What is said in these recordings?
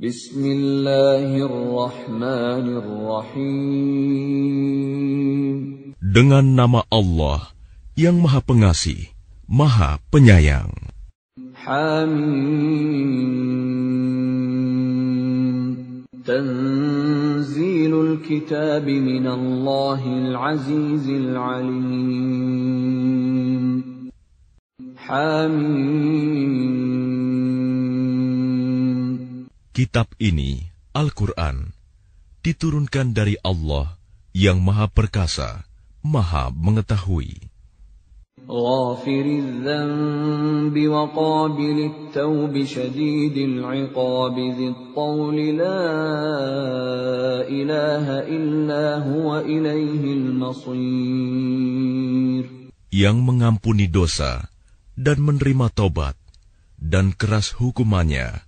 Bismillahirrahmanirrahim. Dengan nama Allah yang Maha Pengasih, Maha Penyayang. Hamim. Tanzilul kitab min Allahil Azizil Alim. Hamim. Kitab ini, Al-Quran, diturunkan dari Allah yang Maha Perkasa, Maha Mengetahui. غافر الذنب وقابل التوب شديد العقاب ذي الطول لا إله إلا هو إليه المصير Yang mengampuni dosa dan menerima tobat dan keras hukumannya,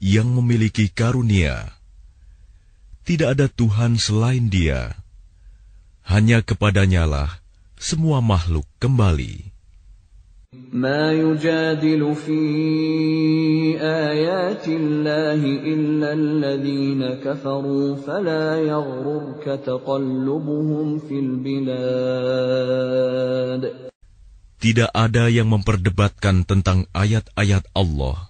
yang memiliki karunia. Tidak ada Tuhan selain Dia. Hanya kepadanyalah semua makhluk kembali. ما يجادل في آيات الله إلا الذين كفروا فلا يغررك تقلبهم في البلاد Tidak ada yang memperdebatkan tentang ayat-ayat Allah,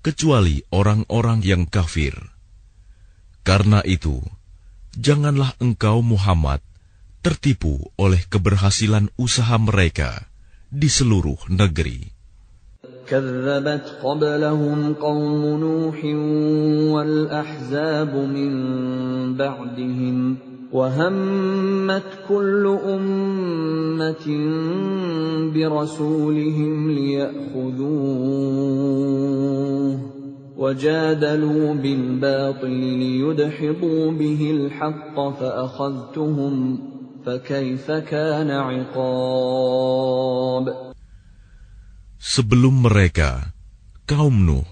kecuali orang-orang yang kafir. Karena itu, janganlah engkau Muhammad tertipu oleh keberhasilan usaha mereka di seluruh negeri. كذبت قبلهم قوم نوح والأحزاب من بعدهم وهمت كل أمة برسولهم ليأخذوه وجادلوا بالباطل ليدحضوا به الحق فأخذتهم فكيف كان عقاب Sebelum mereka, kaum Nuh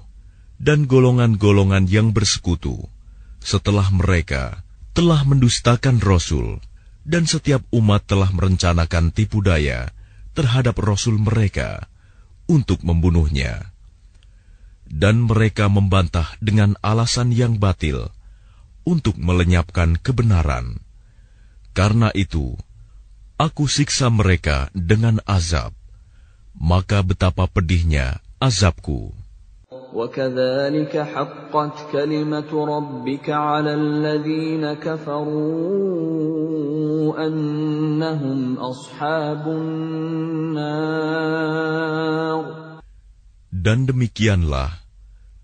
dan golongan-golongan yang bersekutu, setelah mereka telah mendustakan Rasul, dan setiap umat telah merencanakan tipu daya terhadap Rasul mereka untuk membunuhnya. Dan mereka membantah dengan alasan yang batil untuk melenyapkan kebenaran. Karena itu, aku siksa mereka dengan azab. Maka betapa pedihnya azabku. وكذلك حقت كلمة ربك على الذين كفروا أنهم أصحاب النار Dan demikianlah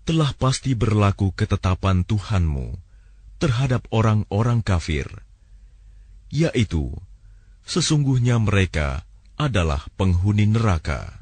telah pasti berlaku ketetapan Tuhanmu terhadap orang-orang kafir, yaitu sesungguhnya mereka adalah penghuni neraka.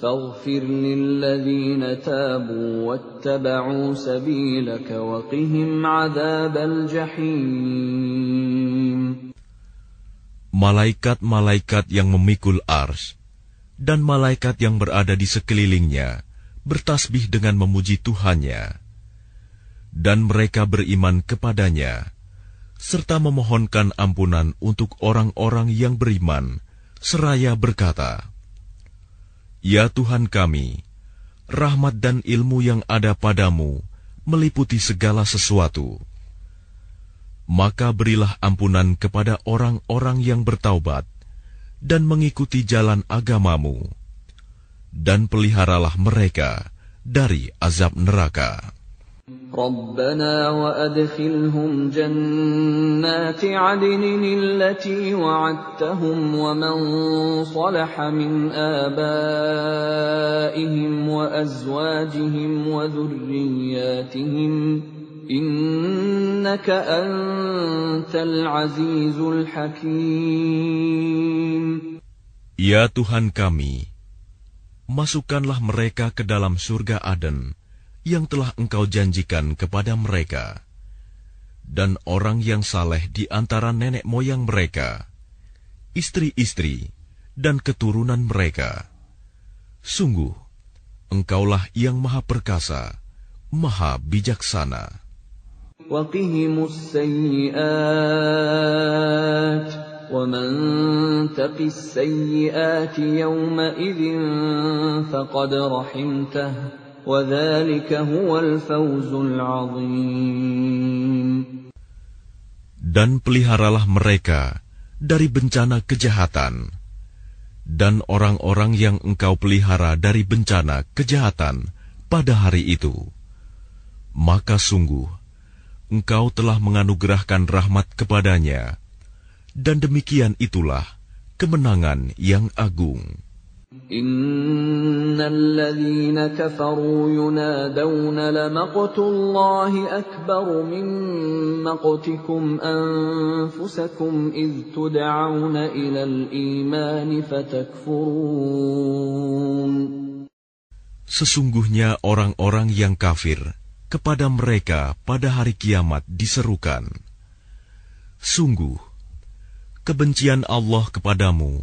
فاغفر للذين تابوا واتبعوا سبيلك وقهم عذاب الجحيم Malaikat-malaikat yang memikul ars dan malaikat yang berada di sekelilingnya bertasbih dengan memuji Tuhannya. Dan mereka beriman kepadanya, serta memohonkan ampunan untuk orang-orang yang beriman, seraya berkata, Ya Tuhan kami, rahmat dan ilmu yang ada padamu meliputi segala sesuatu. Maka berilah ampunan kepada orang-orang yang bertaubat dan mengikuti jalan agamamu, dan peliharalah mereka dari azab neraka. ربنا وأدخلهم جنات عدن التي وعدتهم ومن صلح من آبائهم وأزواجهم وذرياتهم إنك أنت العزيز الحكيم. Ya Tuhan kami, masukkanlah mereka ke dalam surga Aden. yang telah Engkau janjikan kepada mereka, dan orang yang saleh di antara nenek moyang mereka, istri-istri, dan keturunan mereka. Sungguh, Engkaulah yang Maha Perkasa, Maha Bijaksana. وقهم السيئات ومن تق السيئات يومئذ فقد رحمته Dan peliharalah mereka dari bencana kejahatan, dan orang-orang yang engkau pelihara dari bencana kejahatan pada hari itu. Maka sungguh, engkau telah menganugerahkan rahmat kepadanya, dan demikian itulah kemenangan yang agung. إن الذين كفروا ينادون لمقت الله أكبر من مقتكم أنفسكم إذ تدعون إلى الإيمان فتكفرون Sesungguhnya orang-orang yang kafir kepada mereka pada hari kiamat diserukan, Sungguh, kebencian Allah kepadamu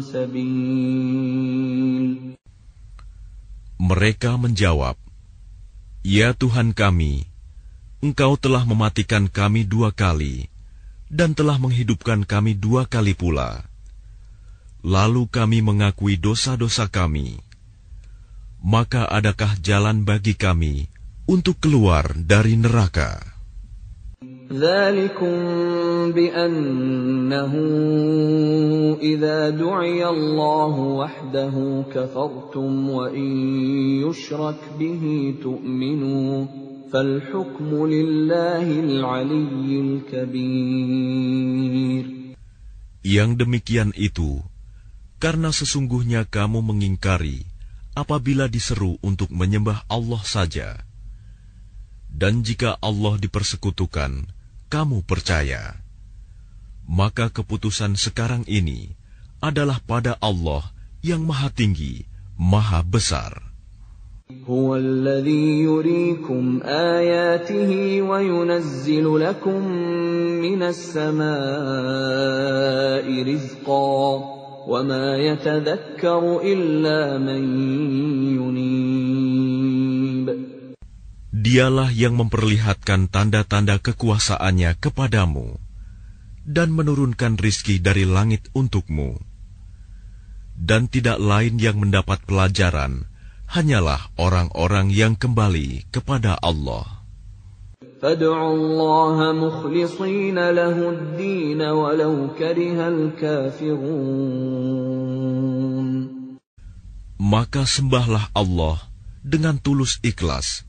سبيل Mereka menjawab, Ya Tuhan kami, Engkau telah mematikan kami dua kali, dan telah menghidupkan kami dua kali pula. Lalu kami mengakui dosa-dosa kami. Maka adakah jalan bagi kami untuk keluar dari neraka? ذلكم بأنه إذا دعي الله وحده كفرتم وإن يشرك به تؤمنوا فالحكم لله العلي الكبير Yang demikian itu, karena sesungguhnya kamu mengingkari apabila diseru untuk menyembah Allah saja. Dan jika Allah dipersekutukan, kamu percaya. Maka keputusan sekarang ini adalah pada Allah yang maha tinggi, maha besar. هو الذي يريكم آياته وينزل لكم من السماء رزقا وما يتذكر إلا من ينيب Dialah yang memperlihatkan tanda-tanda kekuasaannya kepadamu dan menurunkan rizki dari langit untukmu. Dan tidak lain yang mendapat pelajaran hanyalah orang-orang yang kembali kepada Allah. Maka sembahlah Allah dengan tulus ikhlas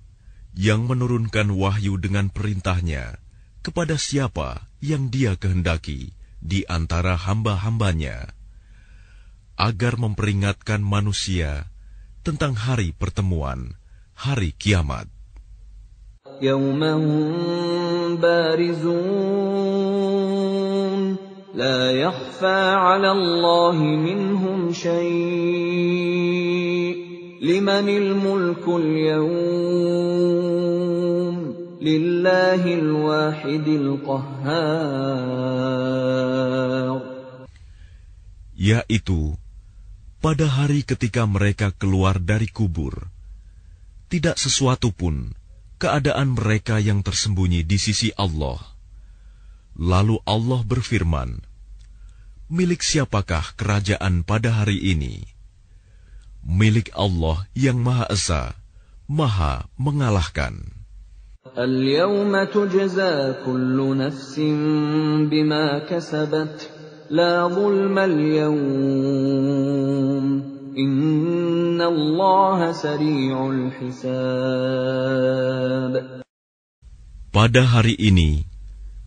yang menurunkan wahyu dengan perintahnya kepada siapa yang dia kehendaki di antara hamba-hambanya, agar memperingatkan manusia tentang hari pertemuan, hari kiamat. يوم هم بارزون لا يخفى على الله منهم شيء اليوم لله الواحد yaitu pada hari ketika mereka keluar dari kubur tidak sesuatu pun keadaan mereka yang tersembunyi di sisi Allah. Lalu Allah berfirman milik siapakah kerajaan pada hari ini? Milik Allah yang Maha Esa, Maha mengalahkan. اليوم تجزى كل نفس بما كسبت لا ظلم اليوم إن الله سريع الحساب Pada hari ini,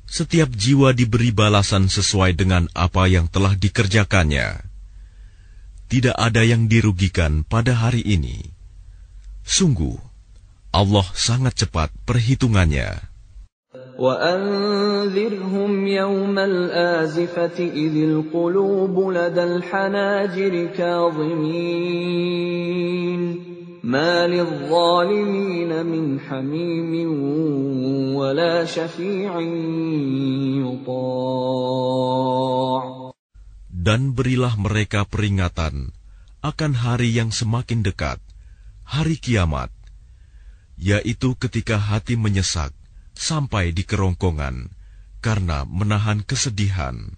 setiap jiwa diberi balasan sesuai dengan apa yang telah dikerjakannya. Tidak ada yang dirugikan pada hari ini. Sungguh, Allah sangat cepat perhitungannya. وأنذرهم يوم الآزفة إذ القلوب لدى الحناجر كاظمين ما للظالمين من حميم ولا شفيع يطاع dan berilah mereka peringatan akan hari yang semakin dekat, hari kiamat, yaitu ketika hati menyesak sampai di kerongkongan karena menahan kesedihan.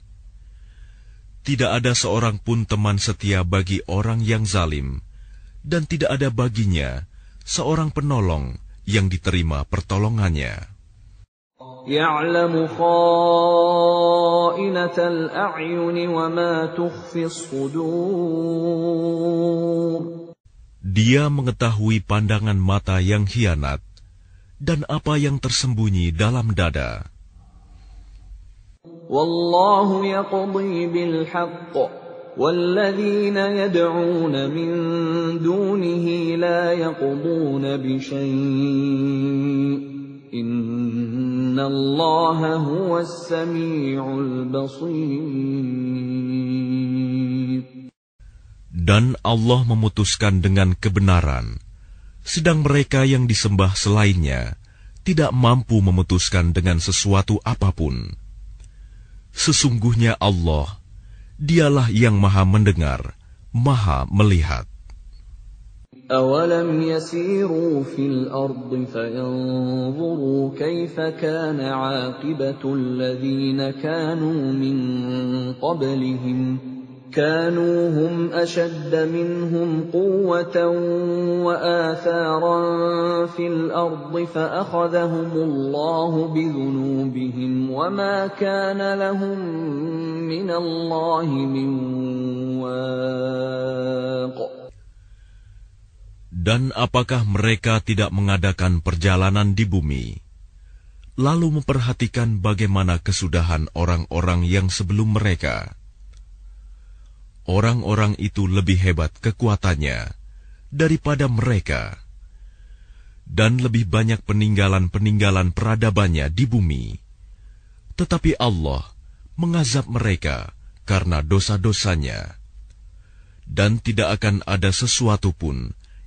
Tidak ada seorang pun teman setia bagi orang yang zalim, dan tidak ada baginya seorang penolong yang diterima pertolongannya. يعلم خائنة الأعين وما تخفي الصدور Dia mengetahui pandangan mata yang hianat dan apa yang tersembunyi dalam dada. والله يقضي بالحق والذين يدعون من دونه لا يقضون بشيء Innallaha huwas samiul. Dan Allah memutuskan dengan kebenaran, sedang mereka yang disembah selainnya tidak mampu memutuskan dengan sesuatu apa pun. Sesungguhnya Allah, dialah yang maha mendengar, maha melihat. أولم يسيروا في الأرض فينظروا كيف كان عاقبة الذين كانوا من قبلهم كانوا هم أشد منهم قوة وآثارا في الأرض فأخذهم الله بذنوبهم وما كان لهم من الله من واق Dan apakah mereka tidak mengadakan perjalanan di bumi, lalu memperhatikan bagaimana kesudahan orang-orang yang sebelum mereka? Orang-orang itu lebih hebat kekuatannya daripada mereka, dan lebih banyak peninggalan-peninggalan peradabannya di bumi. Tetapi Allah mengazab mereka karena dosa-dosanya, dan tidak akan ada sesuatu pun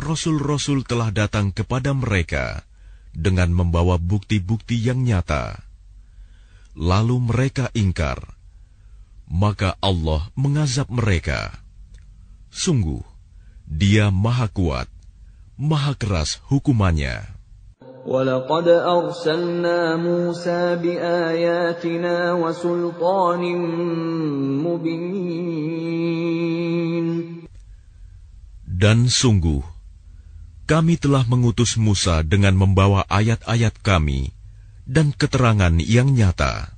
rasul-rasul telah datang kepada mereka dengan membawa bukti-bukti yang nyata. Lalu mereka ingkar, maka Allah mengazab mereka. Sungguh, Dia Maha Kuat, Maha Keras hukumannya. ولقد أرسلنا موسى بآياتنا وسلطان مبين Dan sungguh, kami telah mengutus Musa dengan membawa ayat-ayat kami dan keterangan yang nyata.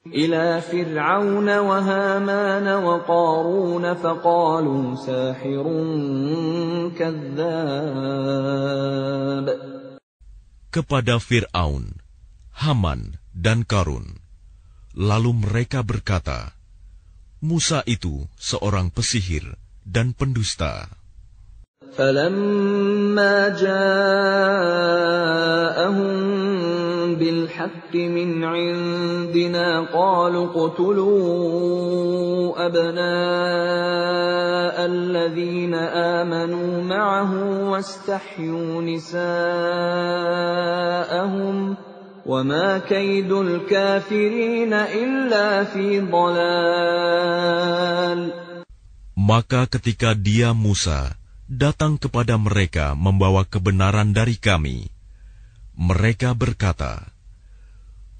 إلى فرعون وهامان وقارون فقالوا ساحر كذاب kepada Fir'aun, Haman, dan Karun. Lalu mereka berkata, Musa itu seorang pesihir dan pendusta. فلما جاءهم بالحق من عندنا قالوا اقتلوا أبناء الذين آمنوا معه واستحيوا نساءهم وما كيد الكافرين إلا في ضلال Maka ketika dia Musa datang kepada mereka membawa kebenaran dari kami, mereka berkata,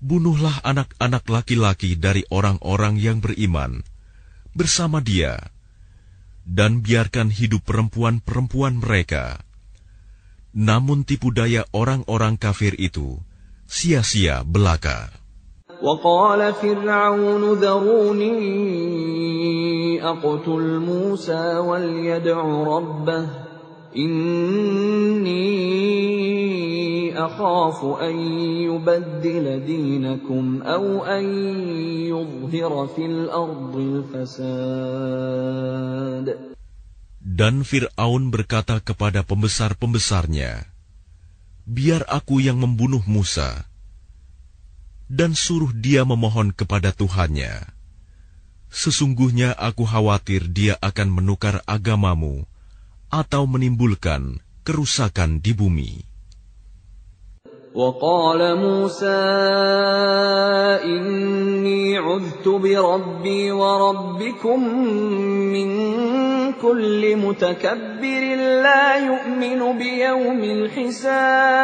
Bunuhlah anak-anak laki-laki dari orang-orang yang beriman bersama dia, dan biarkan hidup perempuan-perempuan mereka. Namun tipu daya orang-orang kafir itu sia-sia belaka. وقال فرعون ذروني أقتل موسى وليدع ربه إني أخاف أن يبدل دينكم أو أن يظهر في الأرض الفساد Dan Fir'aun berkata kepada pembesar-pembesarnya, Biar aku yang membunuh Musa, dan suruh dia memohon kepada Tuhannya. Sesungguhnya aku khawatir dia akan menukar agamamu atau menimbulkan kerusakan di bumi. وقال موسى إني عذت بربي وربكم من كل متكبر لا يؤمن بيوم الحساب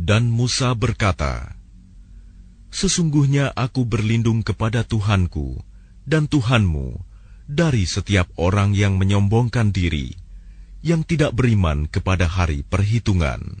dan Musa berkata, Sesungguhnya aku berlindung kepada Tuhanku dan Tuhanmu dari setiap orang yang menyombongkan diri, yang tidak beriman kepada hari perhitungan.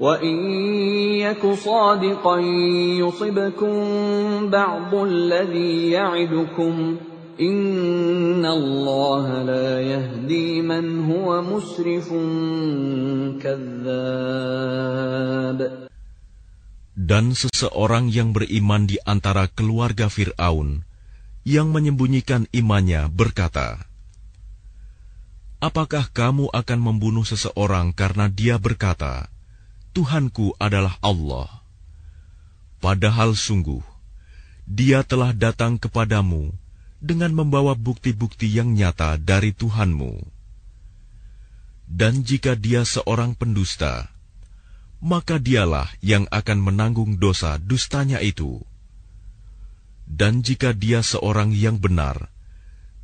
وإن يك صادقا يصبكم بعض الذي يعدكم إن الله لا يهدي من هو مسرف كذاب Dan seseorang yang beriman di antara keluarga Fir'aun, yang menyembunyikan imannya berkata, Apakah kamu akan membunuh seseorang karena dia berkata, Tuhanku adalah Allah? Padahal sungguh, dia telah datang kepadamu dengan membawa bukti-bukti yang nyata dari Tuhanmu. Dan jika dia seorang pendusta, maka dialah yang akan menanggung dosa dustanya itu. Dan jika dia seorang yang benar,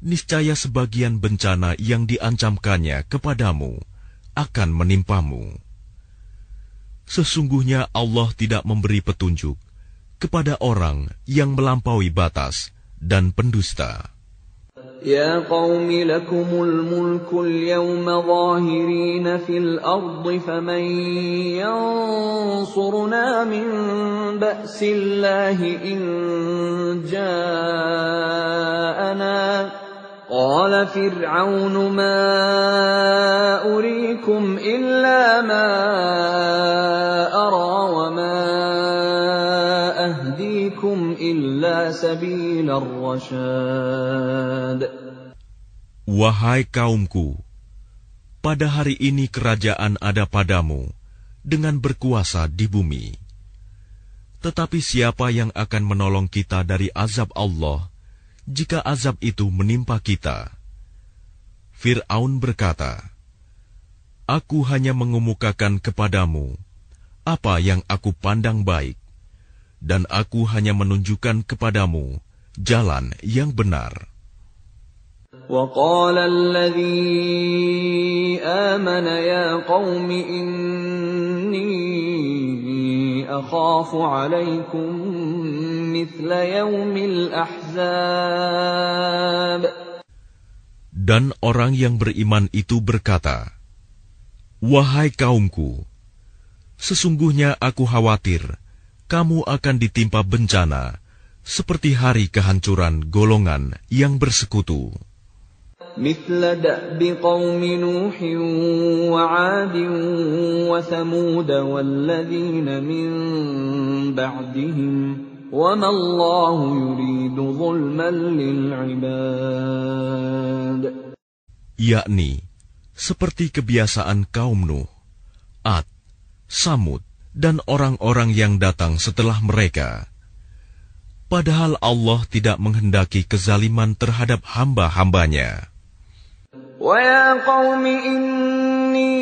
niscaya sebagian bencana yang diancamkannya kepadamu akan menimpamu. Sesungguhnya Allah tidak memberi petunjuk kepada orang yang melampaui batas dan pendusta. يا قوم لكم الملك اليوم ظاهرين في الأرض فمن ينصرنا من بأس الله إن جاءنا قال فرعون ما أريكم إلا ما أرى وما أهديكم إلا سبيل الرشاد Wahai kaumku, pada hari ini kerajaan ada padamu dengan berkuasa di bumi. Tetapi siapa yang akan menolong kita dari azab Allah jika azab itu menimpa kita? Fir'aun berkata, Aku hanya mengemukakan kepadamu apa yang aku pandang baik, dan aku hanya menunjukkan kepadamu jalan yang benar. وقال الذي آمن يا قوم إني dan orang yang beriman itu berkata, Wahai kaumku, sesungguhnya aku khawatir kamu akan ditimpa bencana seperti hari kehancuran golongan yang bersekutu. مثل دأب قوم نوح وعاد وثمود والذين من بعدهم وما الله يريد ظلما للعباد yakni seperti kebiasaan kaum Nuh, Ad, Samud, dan orang-orang yang datang setelah mereka. Padahal Allah tidak menghendaki kezaliman terhadap hamba-hambanya. ويا قوم إني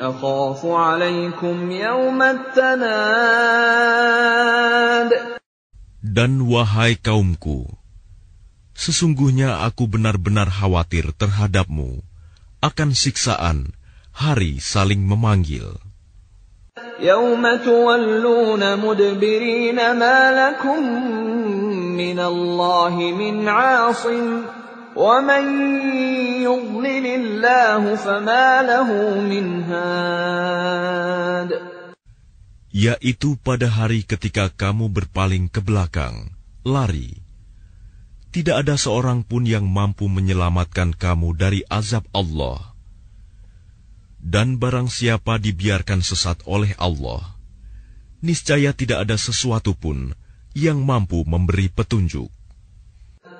أخاف عليكم يوم التناد Dan wahai kaumku, sesungguhnya aku benar-benar khawatir terhadapmu akan siksaan hari saling memanggil. يوم تولون مدبرين ما لكم من الله من عاصم ومن يضلل الله فما له من هاد yaitu pada hari ketika kamu berpaling ke belakang, lari. Tidak ada seorang pun yang mampu menyelamatkan kamu dari azab Allah. Dan barang siapa dibiarkan sesat oleh Allah, niscaya tidak ada sesuatu pun yang mampu memberi petunjuk.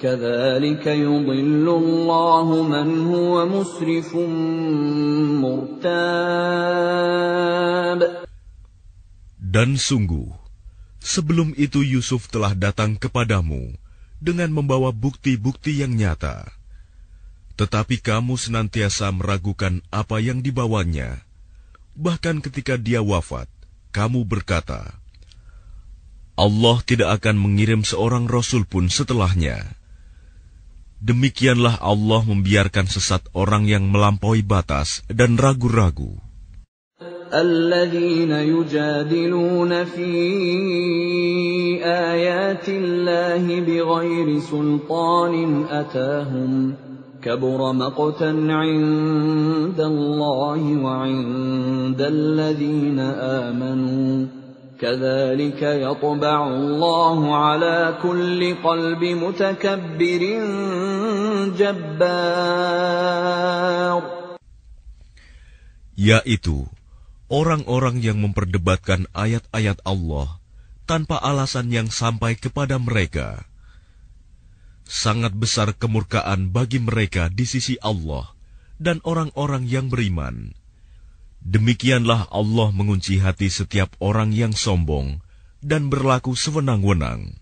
كذلك يضل الله من هو مسرف مرتاب Dan sungguh, sebelum itu Yusuf telah datang kepadamu dengan membawa bukti-bukti yang nyata. Tetapi kamu senantiasa meragukan apa yang dibawanya. Bahkan ketika dia wafat, kamu berkata, Allah tidak akan mengirim seorang rasul pun setelahnya. Demikianlah Allah membiarkan sesat orang yang melampaui batas dan ragu-ragu. الذين يجادلون في آيات الله بغير سلطان أتاهم كبر مقتا عند الله وعند الذين آمنوا كذلك يطبع الله على كل قلب متكبر جبار yaitu orang-orang yang memperdebatkan ayat-ayat Allah tanpa alasan yang sampai kepada mereka. Sangat besar kemurkaan bagi mereka di sisi Allah dan orang-orang yang beriman. Demikianlah Allah mengunci hati setiap orang yang sombong dan berlaku sewenang-wenang.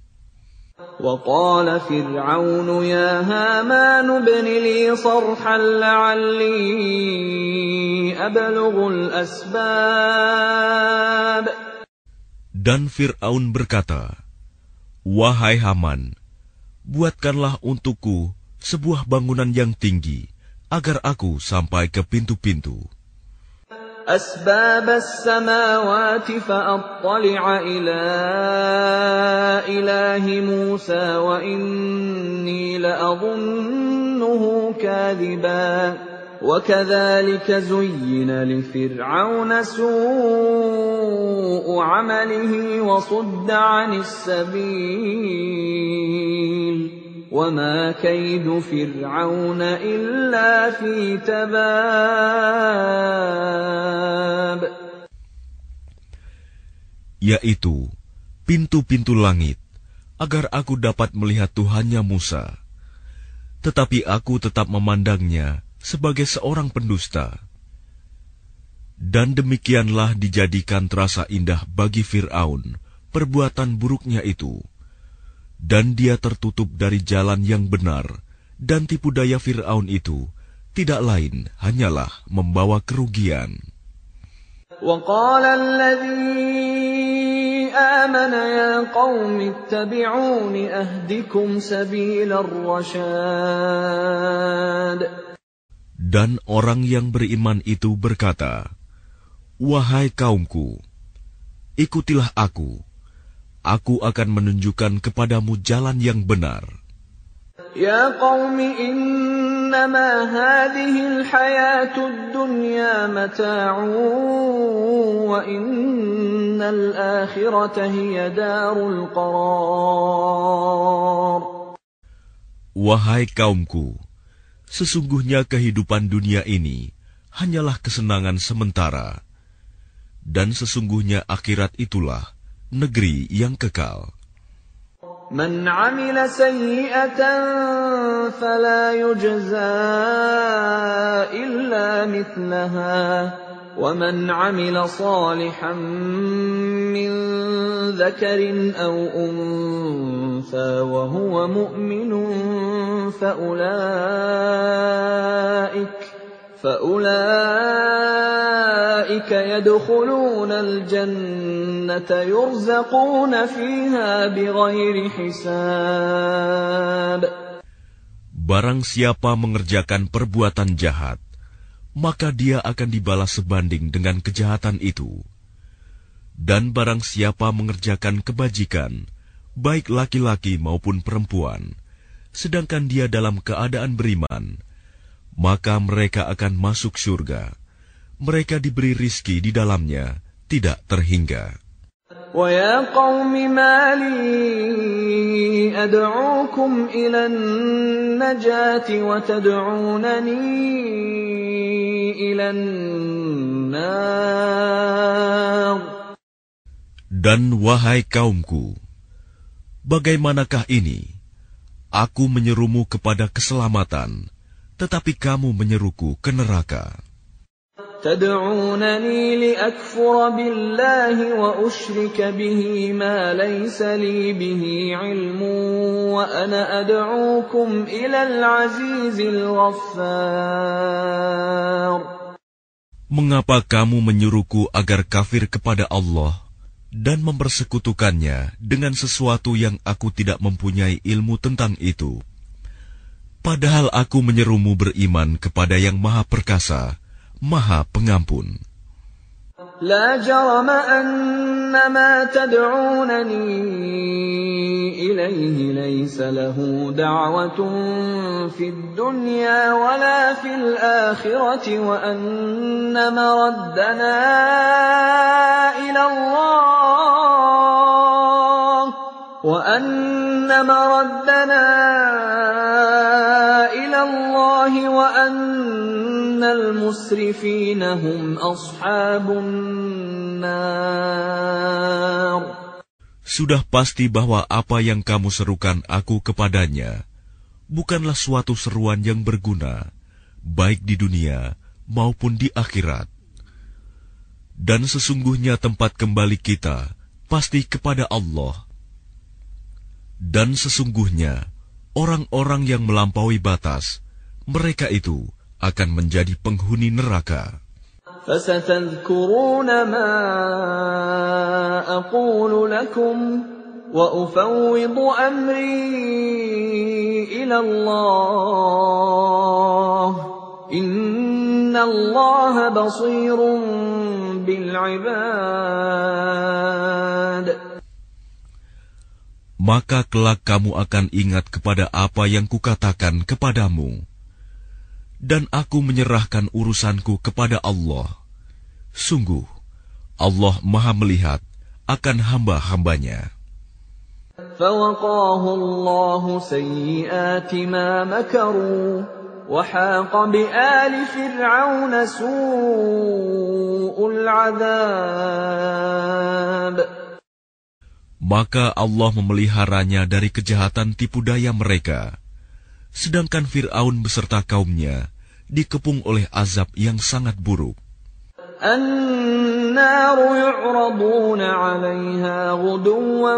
وقال فرعون يا هامان ابن لي صرحا لعلي أبلغ الأسباب Dan Fir'aun berkata, Wahai Haman, buatkanlah untukku sebuah bangunan yang tinggi, agar aku sampai ke pintu-pintu. أسباب السماوات فأطلع إلى إله موسى وإني لأظنه كاذبا. وكذلك زين لفرعون سوء عمله وصد عن السبيل. وما كيد فرعون إلا في تباب yaitu pintu-pintu langit, agar aku dapat melihat Tuhannya Musa. Tetapi aku tetap memandangnya sebagai seorang pendusta. Dan demikianlah dijadikan terasa indah bagi Fir'aun perbuatan buruknya itu. Dan dia tertutup dari jalan yang benar, dan tipu daya Fir'aun itu tidak lain hanyalah membawa kerugian. وقال الذي آمن يا قوم اتبعون أهدكم سبيل الرشاد Dan orang yang beriman itu berkata, Wahai kaumku, ikutilah aku. aku akan menunjukkan kepadamu jalan yang benar. Ya qawmi innama dunya mata'u wa innal akhirata hiya darul qarar. Wahai kaumku, sesungguhnya kehidupan dunia ini hanyalah kesenangan sementara dan sesungguhnya akhirat itulah negeri yang kekal. من عمل سيئة فلا يجزى إلا مثلها ومن عمل صالحا من ذكر أو أنثى وهو مؤمن فأولئك فأولئك يدخلون الجنة يرزقون فيها بغير حساب Barang siapa mengerjakan perbuatan jahat, maka dia akan dibalas sebanding dengan kejahatan itu. Dan barang siapa mengerjakan kebajikan, baik laki-laki maupun perempuan, sedangkan dia dalam keadaan beriman, maka mereka akan masuk surga. Mereka diberi rizki di dalamnya, tidak terhingga. ويا قوم ما لي أدعوكم إلى النجاة وتدعونني إلى النار Dan wahai kaumku, bagaimanakah ini? Aku menyerumu kepada keselamatan, tetapi kamu menyeruku ke neraka. تدعونني لأكفر بالله وأشرك به ما ليس لي به علم وأنا أدعوكم إلى العزيز الغفار Mengapa kamu menyuruhku agar kafir kepada Allah dan mempersekutukannya dengan sesuatu yang aku tidak mempunyai ilmu tentang itu? Padahal aku menyerumu beriman kepada yang Maha Perkasa, Maha Pengampun. لا جرم أن ما تدعونني إليه ليس له دعوة في الدنيا ولا في الآخرة وأن مردنا إلى الله وأن مردنا إلى الله وأن المسرفين هم أصحاب النار Sudah pasti bahwa apa yang kamu serukan aku kepadanya bukanlah suatu seruan yang berguna, baik di dunia maupun di akhirat. Dan sesungguhnya tempat kembali kita pasti kepada Allah. Dan sesungguhnya orang-orang yang melampaui batas, mereka itu akan menjadi penghuni neraka. فستذكرون ما أقول لكم وأفوض أمري إلى الله إن الله بصير بالعباد Maka kelak kamu akan ingat kepada apa yang kukatakan kepadamu. Dan aku menyerahkan urusanku kepada Allah. Sungguh, Allah maha melihat akan hamba-hambanya. فوقاه الله سيئات ما مكروا وحاق بآل فرعون سوء العذاب Maka Allah memeliharanya dari kejahatan tipu daya mereka. Sedangkan Fir'aun beserta kaumnya dikepung oleh azab yang sangat buruk. النار يعرضون عليها غدوا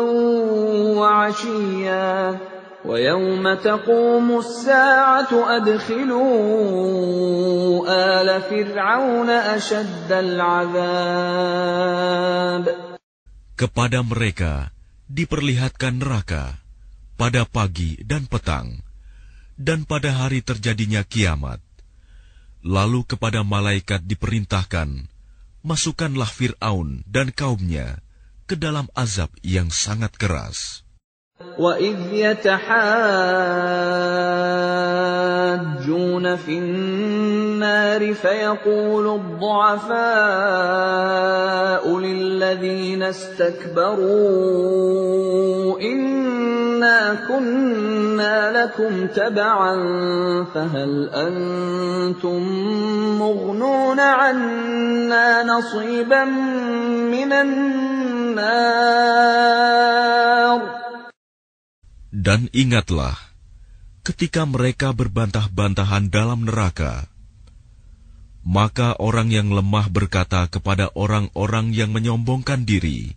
وعشيا ويوم تقوم الساعة أدخلوا آل فرعون أشد العذاب Kepada mereka diperlihatkan neraka pada pagi dan petang, dan pada hari terjadinya kiamat. Lalu kepada malaikat diperintahkan, masukkanlah Fir'aun dan kaumnya ke dalam azab yang sangat keras. وإذ يتحاجون في النار فيقول الضعفاء للذين استكبروا إنا كنا لكم تبعا فهل أنتم مغنون عنا نصيبا من النار Dan ingatlah, ketika mereka berbantah-bantahan dalam neraka, maka orang yang lemah berkata kepada orang-orang yang menyombongkan diri,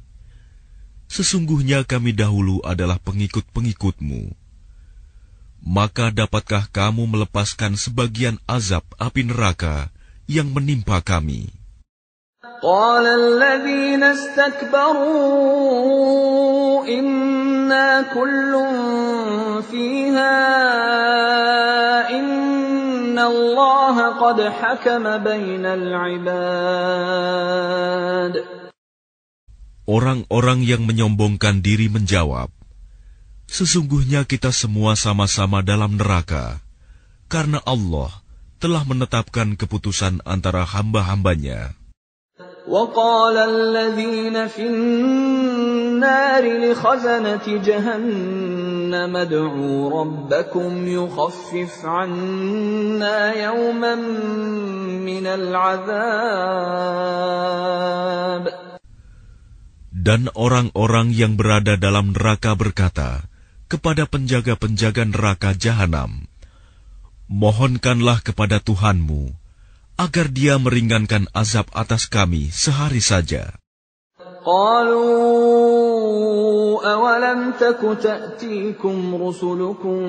Sesungguhnya kami dahulu adalah pengikut-pengikutmu. Maka dapatkah kamu melepaskan sebagian azab api neraka yang menimpa kami?' قال الذين استكبروا إنا كل فيها إن الله قد حكم بين العباد Orang-orang yang menyombongkan diri menjawab, Sesungguhnya kita semua sama-sama dalam neraka, karena Allah telah menetapkan keputusan antara hamba-hambanya. وقال الذين في النار لخزنة جهنم ادعوا ربكم يخفف عنا يوما من العذاب Dan orang-orang yang berada dalam neraka berkata kepada penjaga-penjaga neraka jahanam, Mohonkanlah kepada Tuhanmu agar dia meringankan azab atas kami sehari saja. قالوا أولم تك تأتيكم رسلكم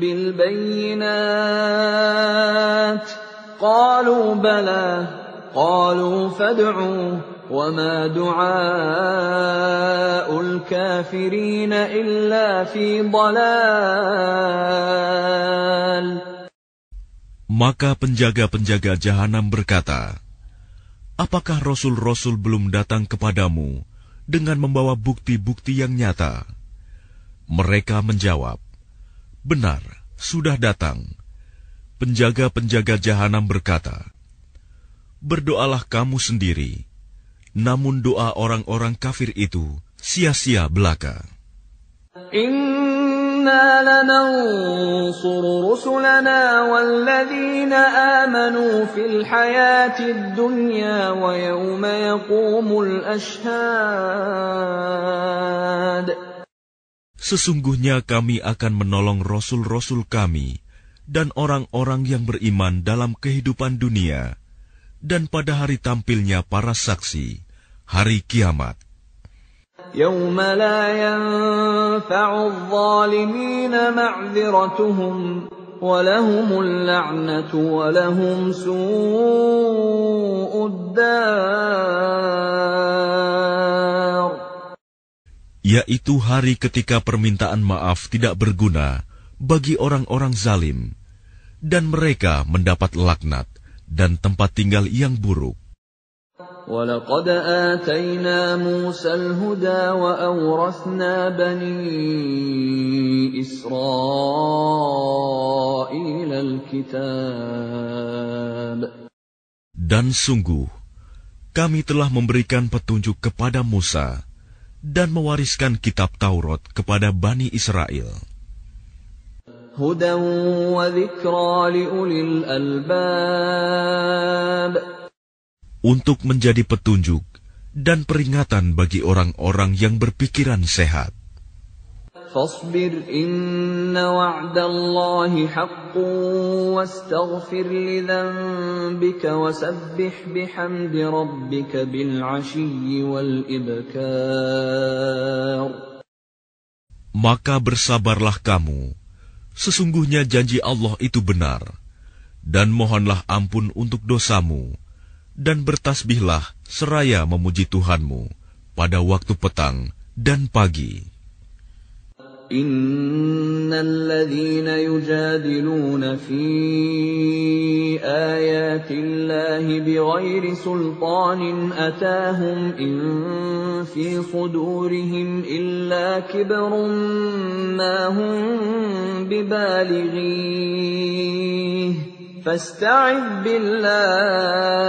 بالبينات؟ قالوا بلى. قالوا فادعوا. وما دعاء الكافرين إلا في ضلال. Maka penjaga-penjaga jahanam berkata, Apakah rasul-rasul belum datang kepadamu dengan membawa bukti-bukti yang nyata? Mereka menjawab, Benar, sudah datang. Penjaga-penjaga jahanam berkata, Berdoalah kamu sendiri, namun doa orang-orang kafir itu sia-sia belaka. إنا لننصر رسلنا والذين آمنوا في الحياة الدنيا ويوم يقوم الأشهاد Sesungguhnya kami akan menolong rasul-rasul kami dan orang-orang yang beriman dalam kehidupan dunia dan pada hari tampilnya para saksi, hari kiamat. يوم لا ينفع الظالمين معذرتهم ولهم اللعنة ولهم سوء الدار yaitu hari ketika permintaan maaf tidak berguna bagi orang-orang zalim, dan mereka mendapat laknat dan tempat tinggal yang buruk. ولقد آتينا موسى الهدى وأورثنا بني إسرائيل الكتاب Dan sungguh, kami telah memberikan petunjuk kepada Musa dan mewariskan kitab Taurat kepada Bani Israel. هدى وذكرى لأولي الألباب untuk menjadi petunjuk dan peringatan bagi orang-orang yang berpikiran sehat. فاصبر إن وعد الله حق واستغفر لذنبك وسبح بحمد ربك بالعشي والإبكار Maka bersabarlah kamu, sesungguhnya janji Allah itu benar, dan mohonlah ampun untuk dosamu, dan bertasbihlah seraya memuji Tuhanmu pada waktu petang dan pagi. إن الذين يجادلون في آيات الله بغير سلطان أتاهم إن في صدورهم إلا كبر ما هم ببالغيه فاستعذ بالله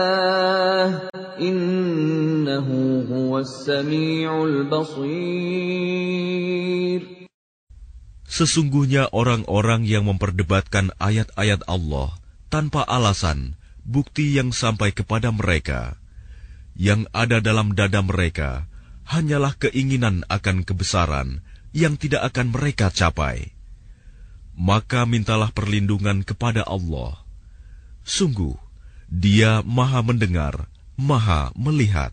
إنه هو السميع البصير Sesungguhnya orang-orang yang memperdebatkan ayat-ayat Allah tanpa alasan, bukti yang sampai kepada mereka, yang ada dalam dada mereka hanyalah keinginan akan kebesaran yang tidak akan mereka capai. Maka mintalah perlindungan kepada Allah. Sungguh, Dia Maha Mendengar, Maha Melihat.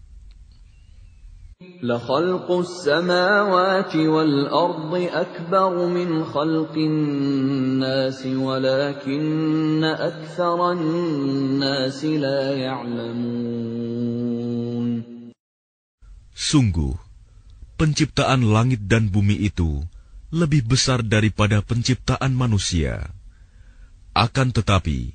لخلق السماوات والأرض أكبر من خلق الناس ولكن أكثر الناس لا يعلمون Sungguh, penciptaan langit dan bumi itu lebih besar daripada penciptaan manusia. Akan tetapi,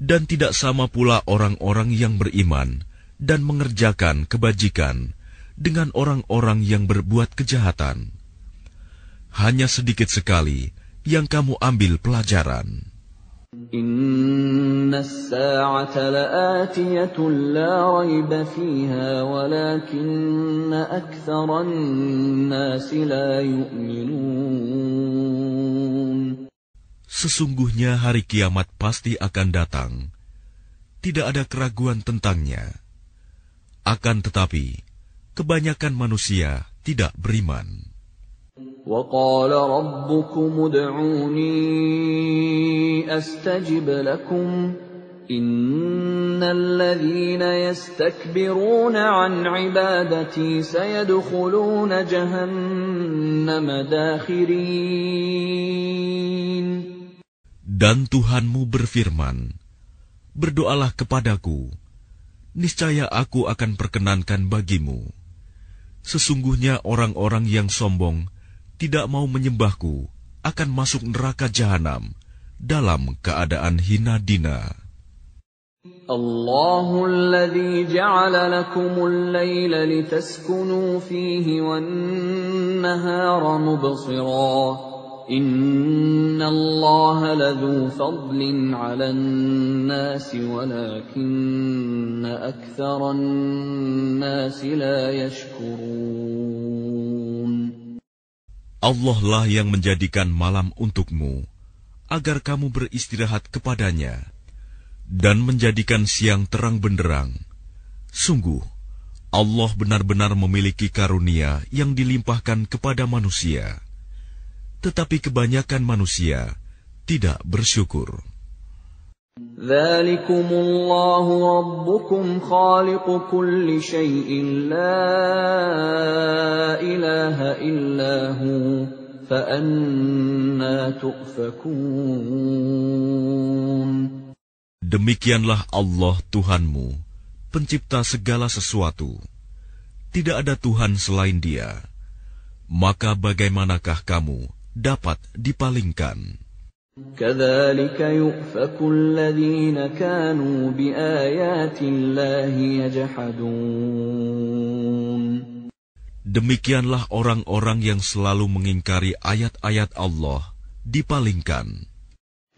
dan tidak sama pula orang-orang yang beriman dan mengerjakan kebajikan dengan orang-orang yang berbuat kejahatan. Hanya sedikit sekali yang kamu ambil pelajaran. Inna fiha. Sesungguhnya hari kiamat pasti akan datang. Tidak ada keraguan tentangnya. Akan tetapi, kebanyakan manusia tidak beriman. وقال ربكم ادعوني أستجب لكم إن الذين يستكبرون عن عبادتي سيدخلون جهنم داخرين Dan Tuhanmu berfirman, Berdoalah kepadaku, niscaya aku akan perkenankan bagimu. Sesungguhnya orang-orang yang sombong tidak mau menyembahku akan masuk neraka jahanam dalam keadaan hina dina. الله الذي جعل لكم الليل لتسكنوا فيه والنهار مبصرا Allah lah yang menjadikan malam untukmu, agar kamu beristirahat kepadanya, dan menjadikan siang terang benderang. Sungguh, Allah benar-benar memiliki karunia yang dilimpahkan kepada manusia tetapi kebanyakan manusia tidak bersyukur. Demikianlah Allah Tuhanmu, pencipta segala sesuatu. Tidak ada Tuhan selain Dia. Maka bagaimanakah kamu dapat dipalingkan. Demikianlah orang-orang yang selalu mengingkari ayat-ayat Allah dipalingkan.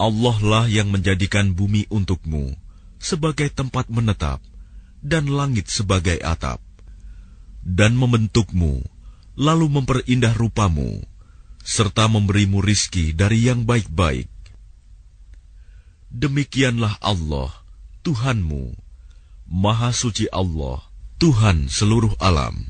Allah lah yang menjadikan bumi untukmu sebagai tempat menetap dan langit sebagai atap, dan membentukmu, lalu memperindah rupamu, serta memberimu rizki dari yang baik-baik. Demikianlah Allah, Tuhanmu, Maha Suci Allah, Tuhan seluruh alam.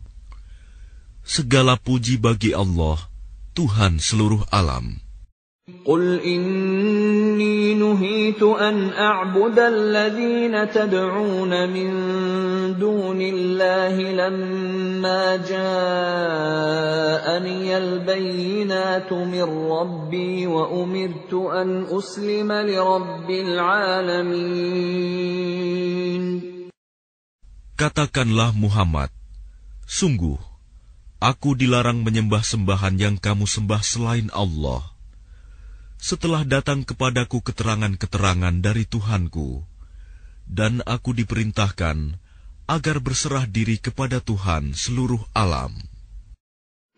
Segala puji bagi Allah, Tuhan seluruh alam. قل إني نهيت أن أعبد الذين تدعون من دون الله لما جاءني البينات من ربي وأمرت أن أسلم لرب العالمين Katakanlah Muhammad, sungguh, aku dilarang menyembah sembahan yang kamu sembah selain Allah. Setelah datang kepadaku keterangan-keterangan dari Tuhanku, dan aku diperintahkan agar berserah diri kepada Tuhan seluruh alam.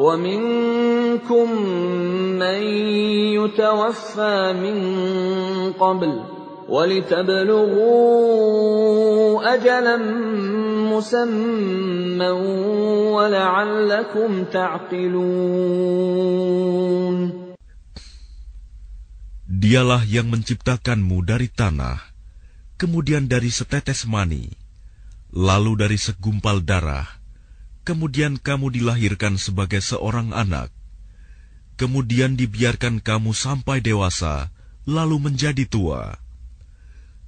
ومنكم من يتوفى من قبل ولتبلغوا أجلا مسمى ولعلكم تعقلون Dialah yang menciptakanmu dari tanah, kemudian dari setetes mani, lalu dari segumpal darah, kemudian kamu dilahirkan sebagai seorang anak, kemudian dibiarkan kamu sampai dewasa, lalu menjadi tua.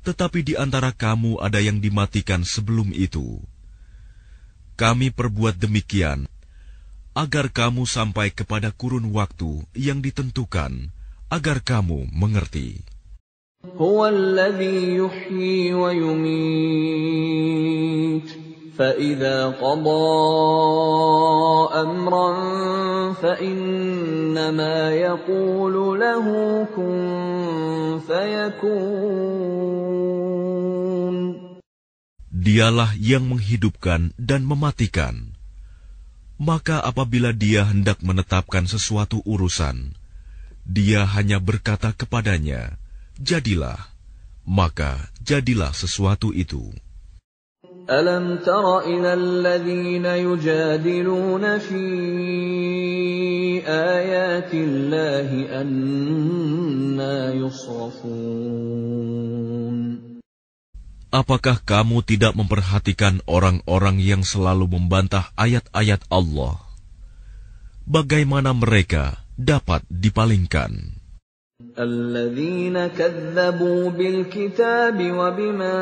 Tetapi di antara kamu ada yang dimatikan sebelum itu. Kami perbuat demikian agar kamu sampai kepada kurun waktu yang ditentukan, agar kamu mengerti. هو الذي يحيي ويميت فإذا قضى أمرا فإنما يقول له كن فيكون Dialah yang menghidupkan dan mematikan. Maka apabila dia hendak menetapkan sesuatu urusan, dia hanya berkata kepadanya, "Jadilah." Maka jadilah sesuatu itu. ألم تر إلى الذين يجادلون في آيات الله أنا يصرفون Apakah kamu tidak memperhatikan orang-orang yang selalu membantah ayat-ayat Allah? Bagaimana mereka dapat dipalingkan? الذين كذبوا بالكتاب وبما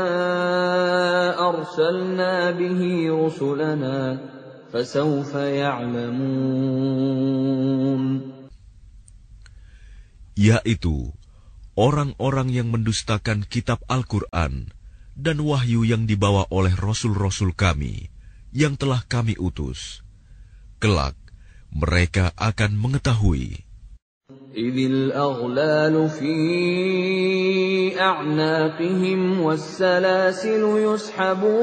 أرسلنا به رسلنا فسوف يعلمون Yaitu orang-orang yang mendustakan kitab Al-Quran dan wahyu yang dibawa oleh rasul-rasul kami yang telah kami utus. Kelak, mereka akan mengetahui. إذ الأغلال في أعناقهم والسلاسل يسحبون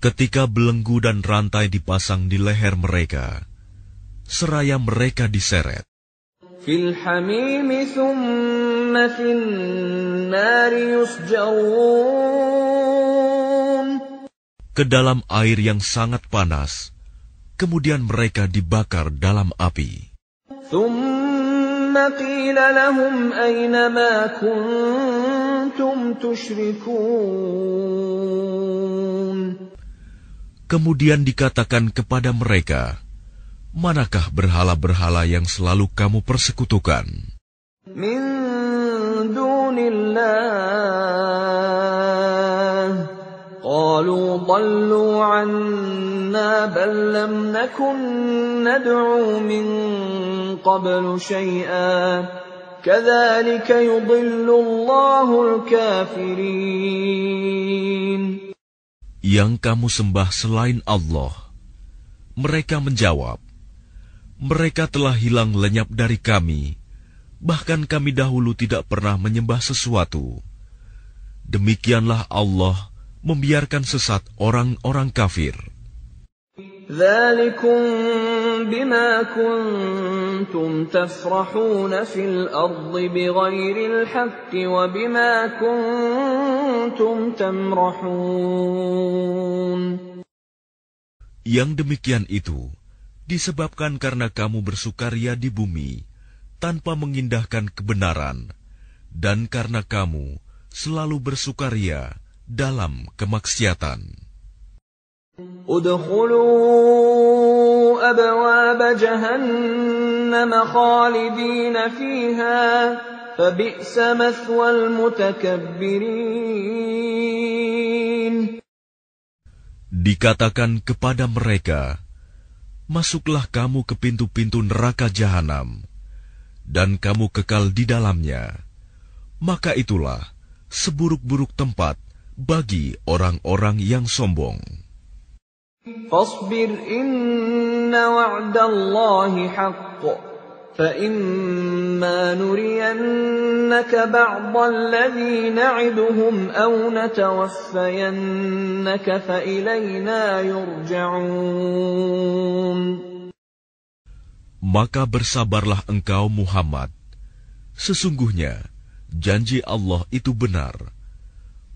Ketika belenggu dan rantai dipasang di leher mereka, seraya mereka diseret. في الحميم ثم في النار yusjaun. Ke dalam air yang sangat panas, kemudian mereka dibakar dalam api. Kemudian dikatakan kepada mereka, Manakah berhala-berhala yang selalu kamu persekutukan? Min dunillah قالوا ضلوا عنا بل لم نكن ندعو من قبل شيئا كذلك يضل الله الكافرين Yang kamu sembah selain Allah. Mereka menjawab, Mereka telah hilang lenyap dari kami, bahkan kami dahulu tidak pernah menyembah sesuatu. Demikianlah Allah membiarkan sesat orang-orang kafir. Yang demikian itu disebabkan karena kamu bersukaria di bumi tanpa mengindahkan kebenaran, dan karena kamu selalu bersukaria dalam kemaksiatan. Dikatakan kepada mereka Masuklah kamu ke pintu-pintu neraka jahanam dan kamu kekal di dalamnya maka itulah seburuk-buruk tempat bagi orang-orang yang sombong. فاصبر إن وعد الله حق فإما نرينك بعض الذي نعدهم أو نتوفينك فإلينا يرجعون Maka bersabarlah engkau Muhammad. Sesungguhnya janji Allah itu benar.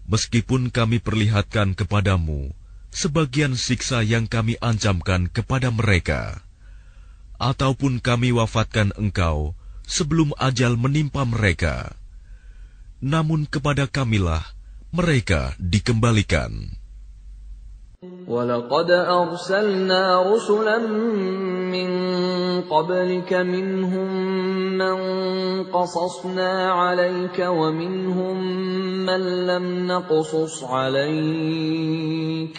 Meskipun kami perlihatkan kepadamu sebagian siksa yang kami ancamkan kepada mereka, ataupun kami wafatkan engkau sebelum ajal menimpa mereka. Namun kepada kamilah mereka dikembalikan. ولقد أرسلنا رسلا من قبلك منهم من قصصنا عليك ومنهم من لم نقصص عليك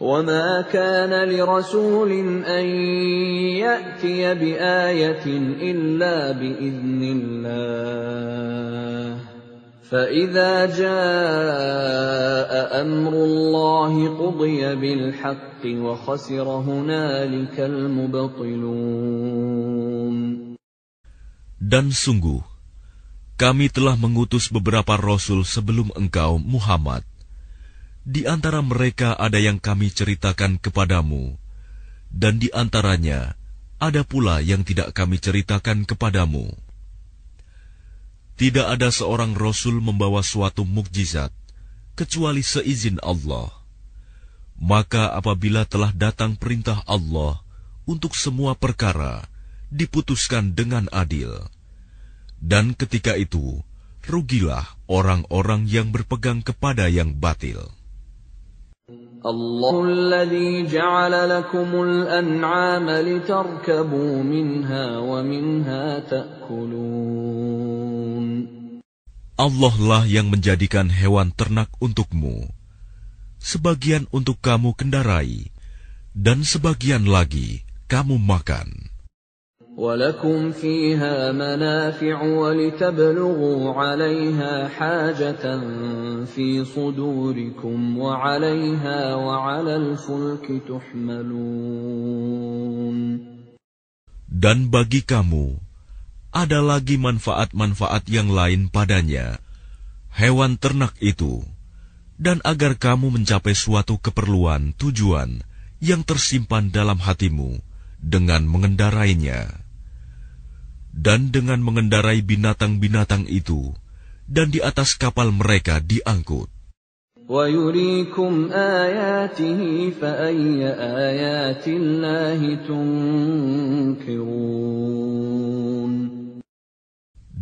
وما كان لرسول أن يأتي بآية إلا بإذن الله فإذا جاء أمر الله قضي بالحق وخسر هنالك المبطلون Dan sungguh, kami telah mengutus beberapa rasul sebelum engkau, Muhammad. Di antara mereka ada yang kami ceritakan kepadamu, dan di antaranya ada pula yang tidak kami ceritakan kepadamu. Tidak ada seorang rasul membawa suatu mukjizat kecuali seizin Allah. Maka apabila telah datang perintah Allah untuk semua perkara diputuskan dengan adil. Dan ketika itu, rugilah orang-orang yang berpegang kepada yang batil. الله الذي جعل لكم الأنعام لتركبوا منها ومنها تأكلون Allah lah yang menjadikan hewan ternak untukmu. Sebagian untuk kamu kendarai, dan sebagian lagi kamu makan. ولكم فيها منافع ولتبلغوا عليها حاجة في صدوركم وعليها وعلى الفلك تحملون Dan bagi kamu, ada lagi manfaat-manfaat yang lain padanya, hewan ternak itu, dan agar kamu mencapai suatu keperluan tujuan yang tersimpan dalam hatimu dengan mengendarainya, dan dengan mengendarai binatang-binatang itu, dan di atas kapal mereka diangkut.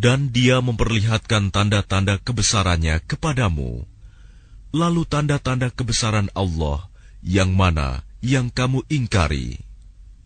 Dan dia memperlihatkan tanda-tanda kebesarannya kepadamu, lalu tanda-tanda kebesaran Allah yang mana yang kamu ingkari.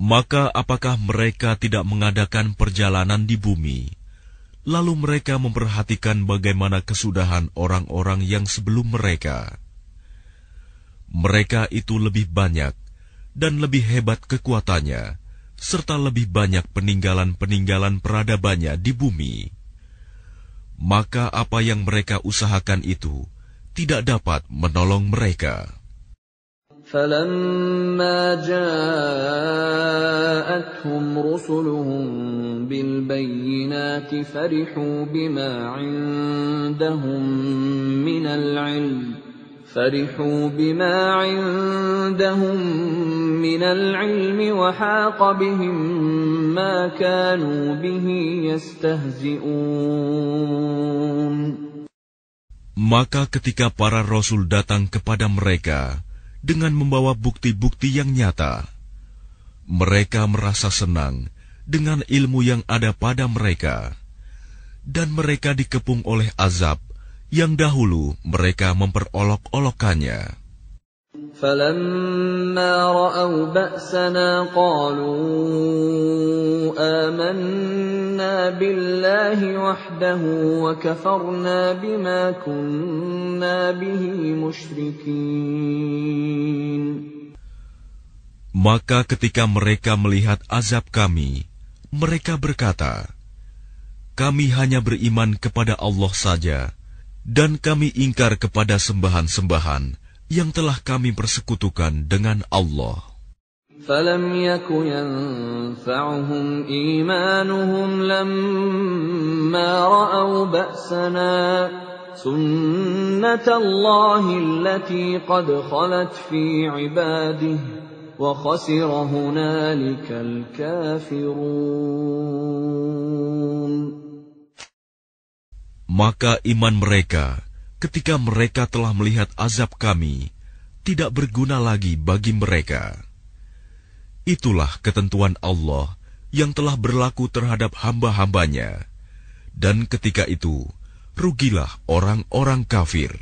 Maka apakah mereka tidak mengadakan perjalanan di bumi, lalu mereka memperhatikan bagaimana kesudahan orang-orang yang sebelum mereka? Mereka itu lebih banyak dan lebih hebat kekuatannya, serta lebih banyak peninggalan-peninggalan peradabannya di bumi. Maka apa yang mereka usahakan itu tidak dapat menolong mereka. فلما جاءتهم رسلهم بالبينات فرحوا بما عندهم من العلم فرحوا بما عندهم من العلم وحاق بهم ما كانوا به يستهزئون. Maka ketika para rasul datang kepada mereka, dengan membawa bukti-bukti yang nyata. Mereka merasa senang dengan ilmu yang ada pada mereka, dan mereka dikepung oleh azab yang dahulu mereka memperolok-olokkannya. فلما رأوا بأسنا قالوا آمنا بالله وحده وكفرنا بما كنا به مشركين Maka ketika mereka melihat azab kami, mereka berkata, Kami hanya beriman kepada Allah saja, dan kami ingkar kepada sembahan-sembahan yang telah kami persekutukan dengan Allah. فلم يك ينفعهم إيمانهم لما رأوا بأسنا سنة الله التي قد خلت في عباده وخسر هنالك الكافرون Maka iman mereka ketika mereka telah melihat azab kami, tidak berguna lagi bagi mereka. Itulah ketentuan Allah yang telah berlaku terhadap hamba-hambanya, dan ketika itu rugilah orang-orang kafir.